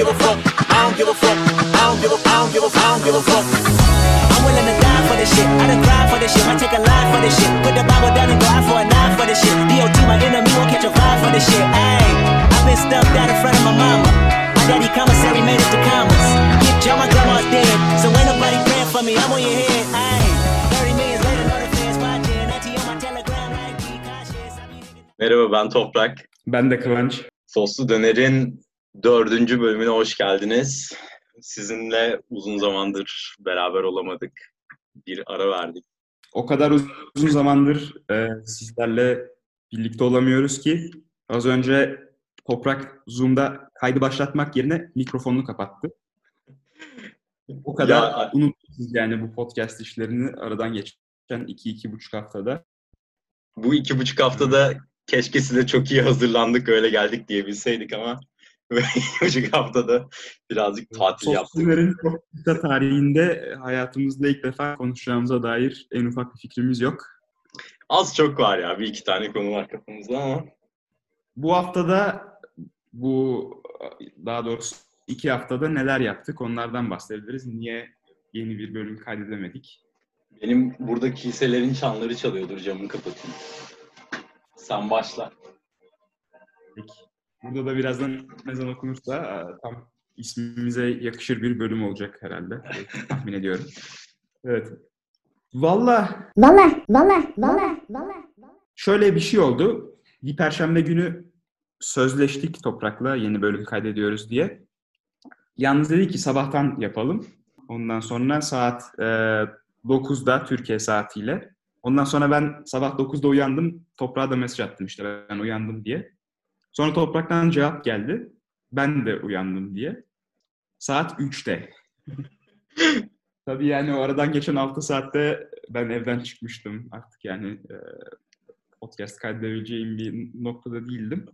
give a fuck. I don't give a fuck. I don't give a, I don't give a, I don't give a fuck. I'm willing to die for this shit. I done cried for this shit. I take a line for this shit. Put the Bible down and go out for a nine for this shit. DOT, my enemy, won't catch a vibe for this shit. Ayy, I've been stuck down in front of my mama. My daddy commissary made it to commas. Keep Joe, my grandma's dead. So ain't nobody praying for me. I'm on your head. Ayy, 30 millions later, know the watching. Auntie on my telegram, like, be cautious. I be niggas- Merhaba ben Toprak. Ben de Kıvanç. Soslu Döner'in dördüncü bölümüne hoş geldiniz. Sizinle uzun zamandır beraber olamadık. Bir ara verdik. O kadar uz- uzun zamandır e, sizlerle birlikte olamıyoruz ki az önce Toprak Zoom'da kaydı başlatmak yerine mikrofonunu kapattı. O kadar Ya- unutmuşuz yani bu podcast işlerini aradan geçen iki, iki buçuk haftada. Bu iki buçuk haftada keşke size çok iyi hazırlandık öyle geldik diyebilseydik ama buçuk haftada birazcık tatil yaptık. Sosyallerin çok kısa tarihinde hayatımızda ilk defa konuşacağımıza dair en ufak bir fikrimiz yok. Az çok var ya bir iki tane konu var kafamızda ama Bu haftada bu daha doğrusu iki haftada neler yaptık onlardan bahsedebiliriz. Niye yeni bir bölüm kaydedemedik? benim burada kiliselerin çanları çalıyordur camını kapatayım. Sen başla. Peki. Burada da birazdan ezan okunursa e, tam ismimize yakışır bir bölüm olacak herhalde. Tahmin ediyorum. Evet. Valla Valla, valla, valla, valla. şöyle bir şey oldu. Bir perşembe günü sözleştik Toprak'la yeni bölüm kaydediyoruz diye. Yalnız dedi ki sabahtan yapalım. Ondan sonra saat e, 9'da Türkiye saatiyle. Ondan sonra ben sabah 9'da uyandım. Toprak'a da mesaj attım işte ben uyandım diye. Sonra Toprak'tan cevap geldi. Ben de uyandım diye. Saat 3'te. Tabii yani o aradan geçen 6 saatte ben evden çıkmıştım. Artık yani e, podcast kaydedebileceğim bir noktada değildim.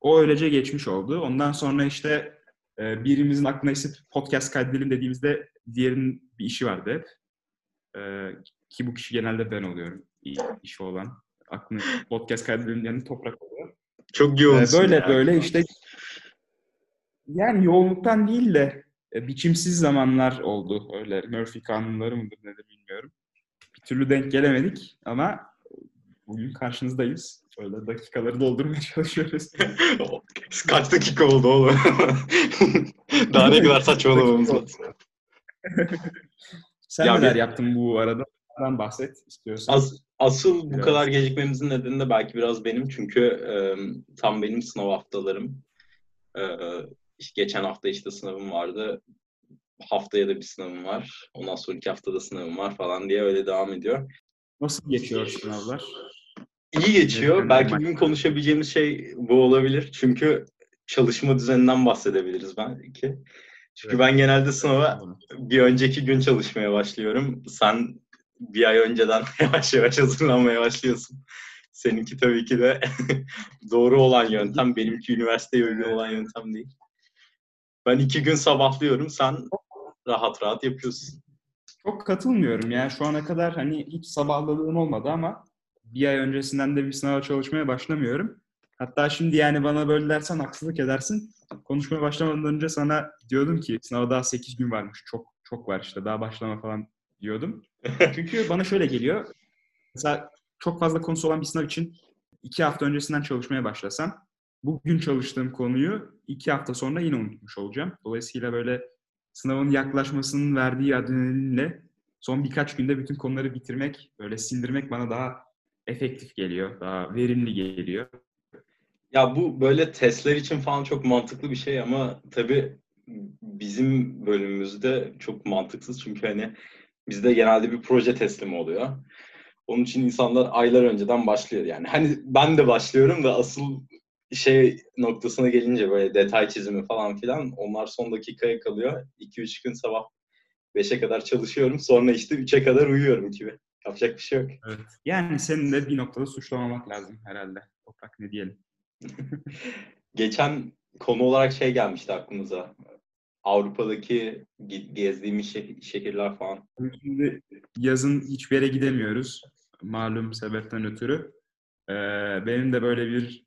O öylece geçmiş oldu. Ondan sonra işte e, birimizin aklına esip podcast kaydedelim dediğimizde diğerinin bir işi vardı hep. E, ki bu kişi genelde ben oluyorum. İ- işi olan. Aklına podcast kaydedelim diyen toprak oluyor. Çok yoğunsun böyle ya. böyle işte yani yoğunluktan değil de e, biçimsiz zamanlar oldu. Öyle Murphy kanunları mıdır nedir bilmiyorum. Bir türlü denk gelemedik ama bugün karşınızdayız. Öyle dakikaları doldurmaya çalışıyoruz. Kaç dakika oldu oğlum? Daha ne kadar saçmalamamız lazım. Sen Ya neler bir- yaptın bu arada? Ben bahset istiyorsan. As, asıl bu Biraz. kadar gecikmemizin nedeni de belki biraz benim. Çünkü e, tam benim sınav haftalarım. E, işte geçen hafta işte sınavım vardı. Haftaya da bir sınavım var. Ondan sonraki haftada sınavım var falan diye öyle devam ediyor. Nasıl geçiyor sınavlar? İyi geçiyor. Evet, belki bugün konuşabileceğimiz şey bu olabilir. Çünkü çalışma düzeninden bahsedebiliriz belki. Çünkü ben genelde sınava bir önceki gün çalışmaya başlıyorum. Sen bir ay önceden yavaş yavaş hazırlanmaya başlıyorsun. Seninki tabii ki de doğru olan yöntem. Benimki üniversiteye uygun olan yöntem değil. Ben iki gün sabahlıyorum. Sen rahat rahat yapıyorsun. Çok katılmıyorum ya. Şu ana kadar hani hiç sabahladığım olmadı ama bir ay öncesinden de bir sınava çalışmaya başlamıyorum. Hatta şimdi yani bana böyle dersen haksızlık edersin. Konuşmaya başlamadan önce sana diyordum ki sınava daha 8 gün varmış. Çok çok var işte daha başlama falan diyordum. Çünkü bana şöyle geliyor. Mesela çok fazla konusu olan bir sınav için iki hafta öncesinden çalışmaya başlasam bugün çalıştığım konuyu iki hafta sonra yine unutmuş olacağım. Dolayısıyla böyle sınavın yaklaşmasının verdiği adrenalinle son birkaç günde bütün konuları bitirmek, böyle sindirmek bana daha efektif geliyor, daha verimli geliyor. Ya bu böyle testler için falan çok mantıklı bir şey ama tabii bizim bölümümüzde çok mantıksız çünkü hani bizde genelde bir proje teslimi oluyor. Onun için insanlar aylar önceden başlıyor yani. Hani ben de başlıyorum da asıl şey noktasına gelince böyle detay çizimi falan filan onlar son dakikaya kalıyor. 2-3 gün sabah 5'e kadar çalışıyorum. Sonra işte 3'e kadar uyuyorum gibi. Yapacak bir şey yok. Yani senin de bir noktada suçlamamak lazım herhalde. Toprak ne diyelim. Geçen konu olarak şey gelmişti aklımıza. Avrupa'daki ge- gezdiğimiz şeh- şehirler falan. Şimdi yazın hiçbir yere gidemiyoruz. Malum sebepten ötürü. Ee, benim de böyle bir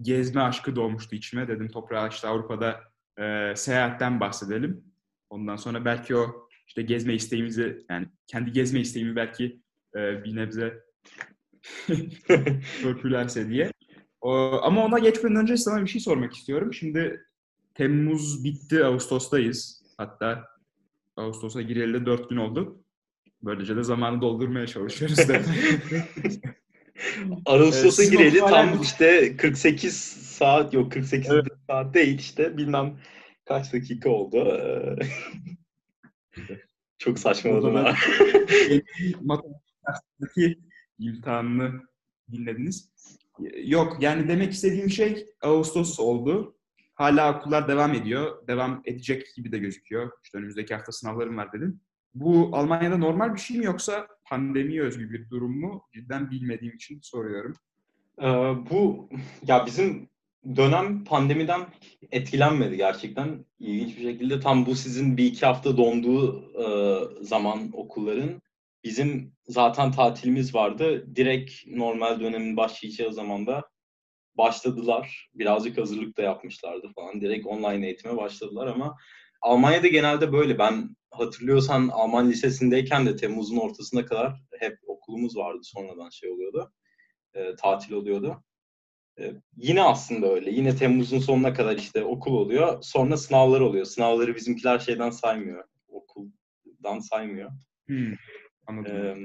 gezme aşkı doğmuştu içime. Dedim toprağa işte Avrupa'da e, seyahatten bahsedelim. Ondan sonra belki o işte gezme isteğimizi yani kendi gezme isteğimi belki e, bir nebze törpülerse diye. O, ama ona geçmeden önce sana bir şey sormak istiyorum. Şimdi Temmuz bitti, Ağustos'tayız. Hatta Ağustos'a gireli de 4 gün oldu. Böylece de zamanı doldurmaya çalışıyoruz. da. Ağustos'a sizin gireli tam işte 48 saat yok 48 Evet. saat değil işte bilmem kaç dakika oldu. Ee, Çok saçmaladım ha. matematik imtihanını dinlediniz. Yok yani demek istediğim şey Ağustos oldu. Hala okullar devam ediyor. Devam edecek gibi de gözüküyor. İşte önümüzdeki hafta sınavlarım var dedim. Bu Almanya'da normal bir şey mi yoksa pandemiye özgü bir durum mu? Cidden bilmediğim için soruyorum. Ee, bu ya bizim dönem pandemiden etkilenmedi gerçekten. İlginç bir şekilde tam bu sizin bir iki hafta donduğu e, zaman okulların bizim zaten tatilimiz vardı. Direkt normal dönemin başlayacağı zamanda başladılar. Birazcık hazırlık da yapmışlardı falan. Direkt online eğitime başladılar ama Almanya'da genelde böyle. Ben hatırlıyorsan Alman lisesindeyken de Temmuz'un ortasına kadar hep okulumuz vardı. Sonradan şey oluyordu. e, tatil oluyordu. E, yine aslında öyle. Yine Temmuz'un sonuna kadar işte okul oluyor. Sonra sınavlar oluyor. Sınavları bizimkiler şeyden saymıyor. Okuldan saymıyor. Hmm, anladım. Ee,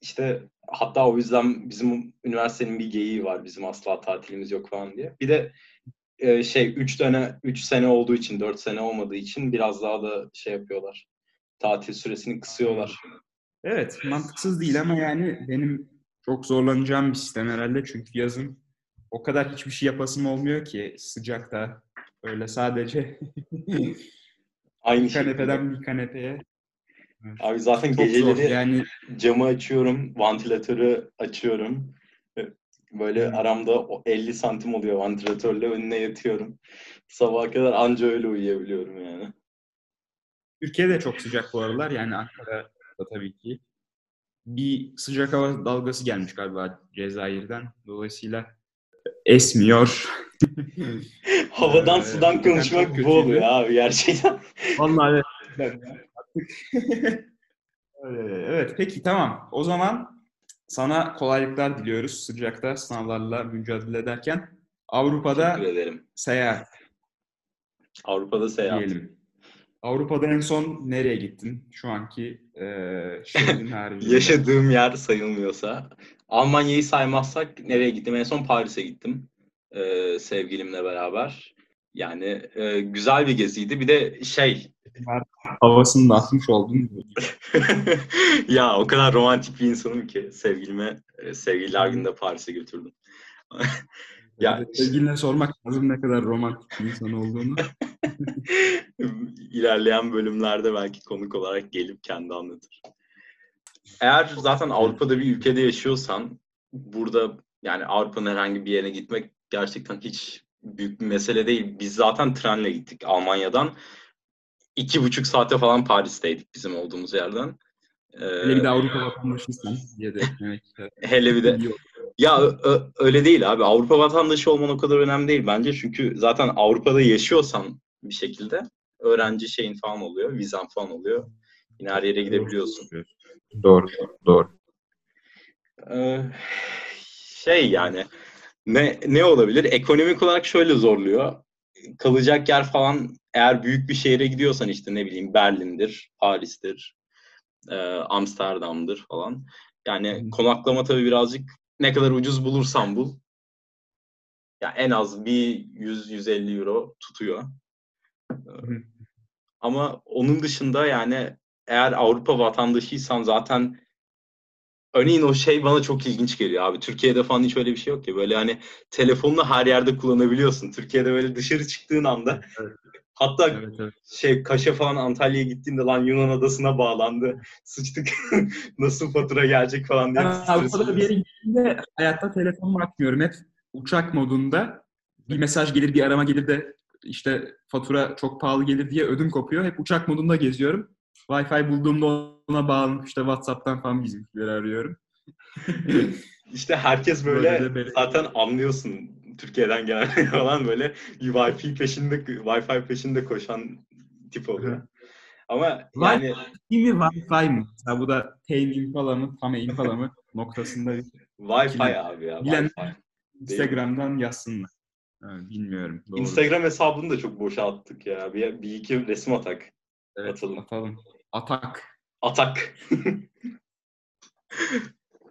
işte hatta o yüzden bizim üniversitenin bir geyiği var. Bizim asla tatilimiz yok falan diye. Bir de e, şey 3 tane 3 sene olduğu için 4 sene olmadığı için biraz daha da şey yapıyorlar. Tatil süresini kısıyorlar. Evet, mantıksız değil ama yani benim çok zorlanacağım bir sistem herhalde. Çünkü yazın o kadar hiçbir şey yapasım olmuyor ki sıcakta. Öyle sadece Aynı bir şekilde. kanepeden bir kanepeye. Abi zaten Çok zor. geceleri Yani camı açıyorum, vantilatörü açıyorum. Böyle Hmm. aramda o 50 santim oluyor vantilatörle önüne yatıyorum. Sabaha kadar anca öyle uyuyabiliyorum yani. Türkiye'de çok sıcak bu aralar. Yani Ankara'da tabii ki. Bir sıcak hava dalgası gelmiş galiba Cezayir'den. Dolayısıyla esmiyor. Havadan Ee, sudan konuşmak bu oluyor abi gerçekten. Vallahi evet. Evet peki tamam. O zaman sana kolaylıklar diliyoruz sıcakta sınavlarla mücadele ederken. Avrupa'da seyahat Avrupa'da seyahat. diyelim. Avrupa'da en son nereye gittin? Şu anki eee şehrin haricinde. Yaşadığım yer sayılmıyorsa. Almanya'yı saymazsak nereye gittim? En son Paris'e gittim. Ee, sevgilimle beraber. Yani e, güzel bir geziydi. Bir de şey Havasını da atmış oldun. ya o kadar romantik bir insanım ki sevgilime e, sevgililer gününde Paris'e götürdüm. Ya, Sevgiline sormak lazım ne kadar romantik bir insan olduğunu. İlerleyen bölümlerde belki konuk olarak gelip kendi anlatır. Eğer zaten Avrupa'da bir ülkede yaşıyorsan burada yani Avrupa'nın herhangi bir yerine gitmek gerçekten hiç büyük bir mesele değil. Biz zaten trenle gittik Almanya'dan. iki buçuk saate falan Paris'teydik bizim olduğumuz yerden. Ee, Hele bir de Avrupa vatandaşıysan diye de hele bir de. Ya öyle değil abi. Avrupa vatandaşı olman o kadar önemli değil bence. Çünkü zaten Avrupa'da yaşıyorsan bir şekilde öğrenci şeyin falan oluyor, vizen falan oluyor. Yine her yere gidebiliyorsun. Doğru, doğru. Ee, şey yani ne ne olabilir? Ekonomik olarak şöyle zorluyor. Kalacak yer falan eğer büyük bir şehre gidiyorsan işte ne bileyim Berlin'dir, Paris'tir, e, Amsterdam'dır falan. Yani konaklama tabii birazcık ne kadar ucuz bulursan bul. Ya en az bir 100-150 euro tutuyor. hı. Ama onun dışında yani eğer Avrupa vatandaşıysan zaten örneğin o şey bana çok ilginç geliyor abi. Türkiye'de falan hiç öyle bir şey yok ya. Böyle hani telefonunu her yerde kullanabiliyorsun. Türkiye'de böyle dışarı çıktığın anda Evet. hatta Evet, evet. şey Kaş'a falan Antalya'ya gittiğinde lan Yunan adasına bağlandı. Sıçtık. Nasıl fatura gelecek falan diye. Stres Avrupa'da bir yere gittiğimde hayatta telefonumu açmıyorum. Hep uçak modunda bir mesaj gelir, bir arama gelir de işte fatura çok pahalı gelir diye ödüm kopuyor. Hep uçak modunda geziyorum. Wi-Fi bulduğumda ona bağlanıp işte WhatsApp'tan falan bizimkileri arıyorum. İşte herkes böyle, Böyle böyle- zaten anlıyorsun Türkiye'den gelen falan böyle Wi-Fi peşinde Wi-Fi peşinde koşan tip oluyor. Ama yani Wi-Fi mi Wi-Fi mı? Mesela bu da Tame Impala mı, Tame Impala mı noktasında Wi-Fi abi ya. Bilen Instagram'dan yazsınlar. Ha, bilmiyorum. Doğru. Instagram hesabını da çok boşa attık ya. Bir, bir iki resim atak. Evet, atalım. Atalım. Atak. Atak.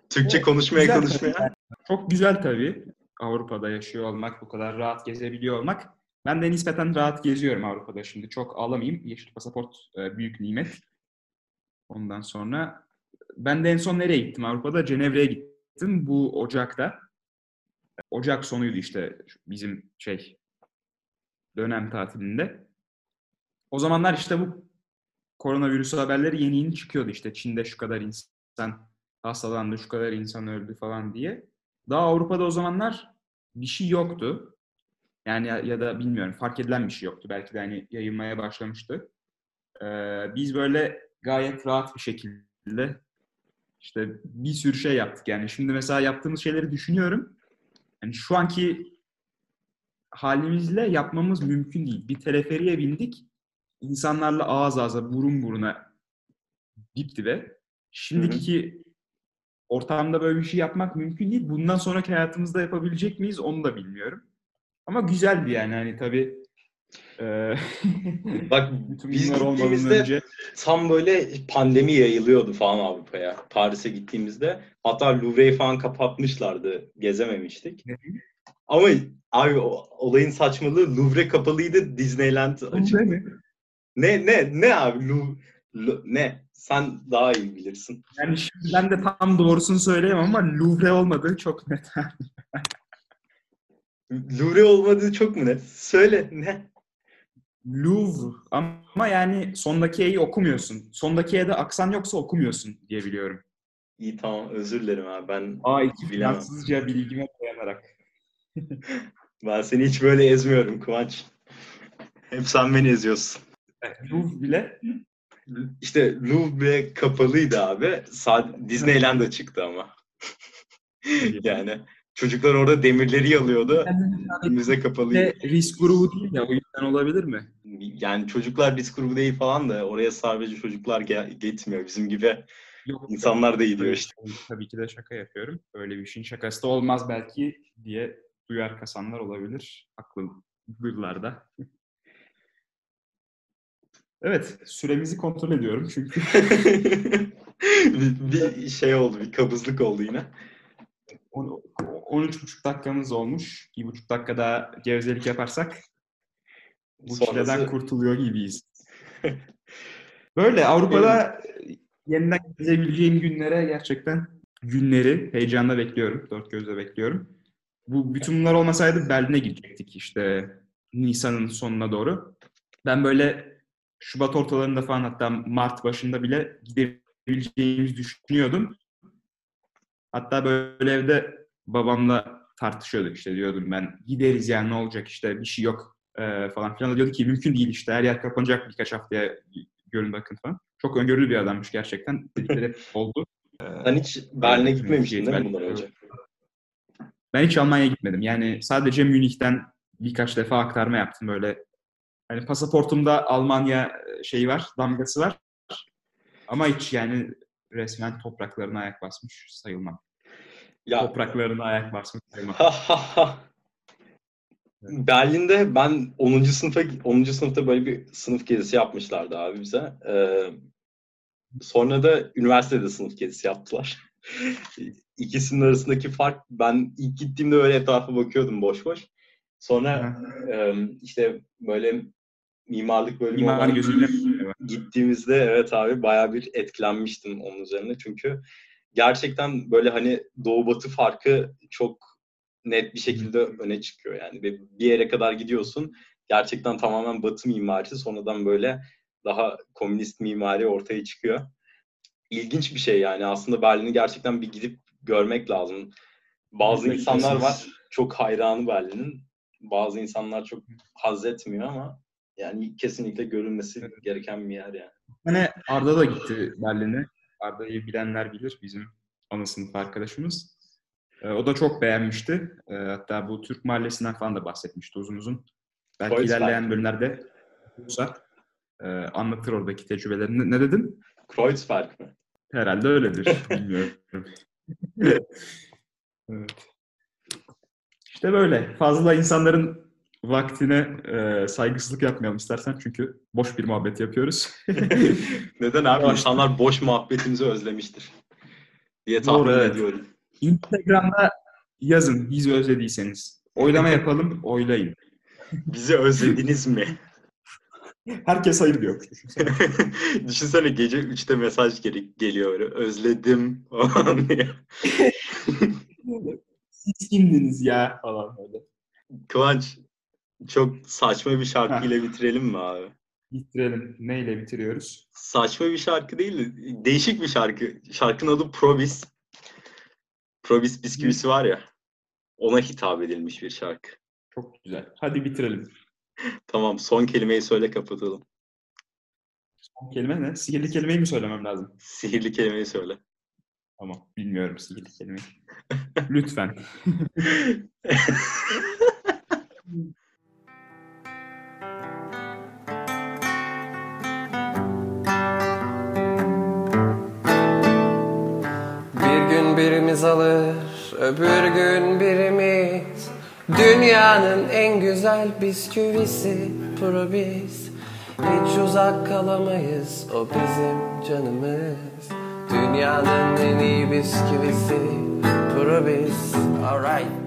Türkçe konuşmaya güzel konuşmaya. Tabii. Çok güzel tabii. Avrupa'da yaşıyor olmak, bu kadar rahat gezebiliyor olmak. Ben de nispeten rahat geziyorum Avrupa'da şimdi. Çok ağlamayayım. Yeşil pasaport e, büyük nimet. Ondan sonra ben de en son nereye gittim Avrupa'da? Cenevre'ye gittim bu Ocak'ta. Ocak sonuydu işte bizim şey dönem tatilinde. O zamanlar işte bu koronavirüs haberleri yeni yeni çıkıyordu işte Çin'de şu kadar insan hastalandı, şu kadar insan öldü falan diye. Daha Avrupa'da o zamanlar bir şey yoktu. Yani ya, ya da bilmiyorum fark edilen bir şey yoktu. Belki de hani yayılmaya başlamıştı. Ee, biz böyle gayet rahat bir şekilde işte bir sürü şey yaptık. Yani şimdi mesela yaptığımız şeyleri düşünüyorum. Yani şu anki halimizle yapmamız mümkün değil. Bir teleferiye bindik. İnsanlarla ağız ağza, burun buruna dip dibe. Şimdiki ortamda böyle bir şey yapmak mümkün değil. Bundan sonraki hayatımızda yapabilecek miyiz onu da bilmiyorum. Ama güzeldi yani hani tabii Bak biz gittiğimizde önce... tam böyle pandemi yayılıyordu falan Avrupa'ya. Paris'e gittiğimizde. Hatta Louvre'yi falan kapatmışlardı. Gezememiştik. Ama abi olayın saçmalığı Louvre kapalıydı. Disneyland açık. Ne ne ne abi Louvre, ne? Sen daha iyi bilirsin. Yani şimdi ben de tam doğrusunu söyleyemem ama Louvre olmadığı çok net. Louvre olmadığı çok mu net? Söyle ne? Louvre ama yani sondaki E'yi okumuyorsun. Sondaki E'de aksan yoksa okumuyorsun diye biliyorum. İyi tamam özür dilerim abi ben Aa, iki Fransızca bilgime dayanarak. ben seni hiç böyle ezmiyorum Kıvanç. Hep sen beni eziyorsun. Louvre bile işte Louvre kapalıydı abi. Disneyland'a çıktı ama. yani çocuklar orada demirleri yalıyordu. Müze kapalıydı. Risk grubu değil ya o yüzden olabilir mi? Yani çocuklar risk grubu değil falan da oraya sadece çocuklar gitmiyor. Bizim gibi Yok, insanlar da gidiyor işte. Tabii ki de şaka yapıyorum. Öyle bir şeyin şakası da olmaz belki diye duyar kasanlar olabilir. Haklı yıllarda. Evet, süremizi kontrol ediyorum çünkü. bir, bir şey oldu, bir kabızlık oldu yine. 13,5 dakikamız olmuş. 1,5 dakika daha gevezelik yaparsak bu Sonrası... çileden kurtuluyor gibiyiz. Böyle Avrupa'da yeniden gezebileceğim günlere gerçekten günleri heyecanla bekliyorum. Dört gözle bekliyorum. Bu bütün bunlar olmasaydı Berlin'e gidecektik işte Nisan'ın sonuna doğru. Ben böyle Şubat ortalarında falan hatta Mart başında bile gidebileceğimizi düşünüyordum. Hatta böyle evde babamla tartışıyorduk işte diyordum ben gideriz yani ne olacak işte bir şey yok e, falan filan. diyordu ki mümkün değil işte her yer kapanacak birkaç haftaya görün bakın falan. Çok öngörülü bir adammış gerçekten. Dedikleri oldu. Sen hiç Berlin'e gitmemiştin değil mi bundan önce? Ben hiç Almanya'ya gitmedim. Yani sadece Münih'ten birkaç defa aktarma yaptım böyle Hani pasaportumda Almanya e, şeyi var, damgası var. Ama hiç yani resmen topraklarına ayak basmış sayılmam. Ya. Topraklarına ayak basmış sayılmam. Berlin'de ben 10. sınıfa 10. sınıfta böyle bir sınıf gezisi yapmışlardı abi bize. Ee, sonra da üniversitede sınıf gezisi yaptılar. İkisinin arasındaki fark ben ilk gittiğimde öyle etrafa bakıyordum boş boş. Sonra e, işte böyle mimarlık bölümü Mimar gözüyle gittiğimizde evet abi bayağı bir etkilenmiştim onun üzerine. Çünkü gerçekten böyle hani doğu batı farkı çok net bir şekilde öne çıkıyor yani. Bir yere kadar gidiyorsun gerçekten tamamen batı mimarisi sonradan böyle daha komünist mimari ortaya çıkıyor. İlginç bir şey yani aslında Berlin'i gerçekten bir gidip görmek lazım. Bazı insanlar var çok hayranı Berlin'in. Bazı insanlar çok haz etmiyor ama yani kesinlikle görülmesi gereken bir yer yani. Hani Arda da gitti Berlin'e. Arda'yı bilenler bilir bizim ana sınıf arkadaşımız. E, o da çok beğenmişti. E, hatta bu Türk Mahallesi'nden falan da bahsetmişti uzun uzun. Belki Kreuzberg. ilerleyen bölümlerde olursa e, anlatır oradaki tecrübelerini. Ne dedin? Kreuzberg mi? Herhalde öyledir. Bilmiyorum. evet. İşte böyle. Fazla insanların vaktine e, saygısızlık yapmayalım istersen çünkü boş bir muhabbet yapıyoruz. Neden abi? İnsanlar boş muhabbetimizi özlemiştir. Diye tahmin Doğru, evet. ediyorum. Instagram'da yazın bizi özlediyseniz. Oylama yapalım, oylayın. Bizi özlediniz mi? Herkes hayır diyor. Düşünsene. Düşünsene gece 3'te mesaj gel- geliyor öyle. Özledim falan diye. Siz kimdiniz ya falan böyle. Kıvanç çok saçma bir şarkıyla bitirelim mi abi? Bitirelim. Neyle bitiriyoruz? Saçma bir şarkı değil de değişik bir şarkı. Şarkının adı Probis. Probis bisküvisi var ya. Ona hitap edilmiş bir şarkı. Çok güzel. Hadi bitirelim. Tamam son kelimeyi söyle kapatalım. Son kelime ne? Sihirli kelimeyi mi söylemem lazım? Sihirli kelimeyi söyle. Tamam. Bilmiyorum sihirli kelimeyi. Lütfen. Bir gün birimiz alır, öbür gün birimiz. Dünyanın en güzel bisküvisi probis Hiç uzak kalamayız, o bizim canımız. Dünyanın en iyi bisküvisi probis Alright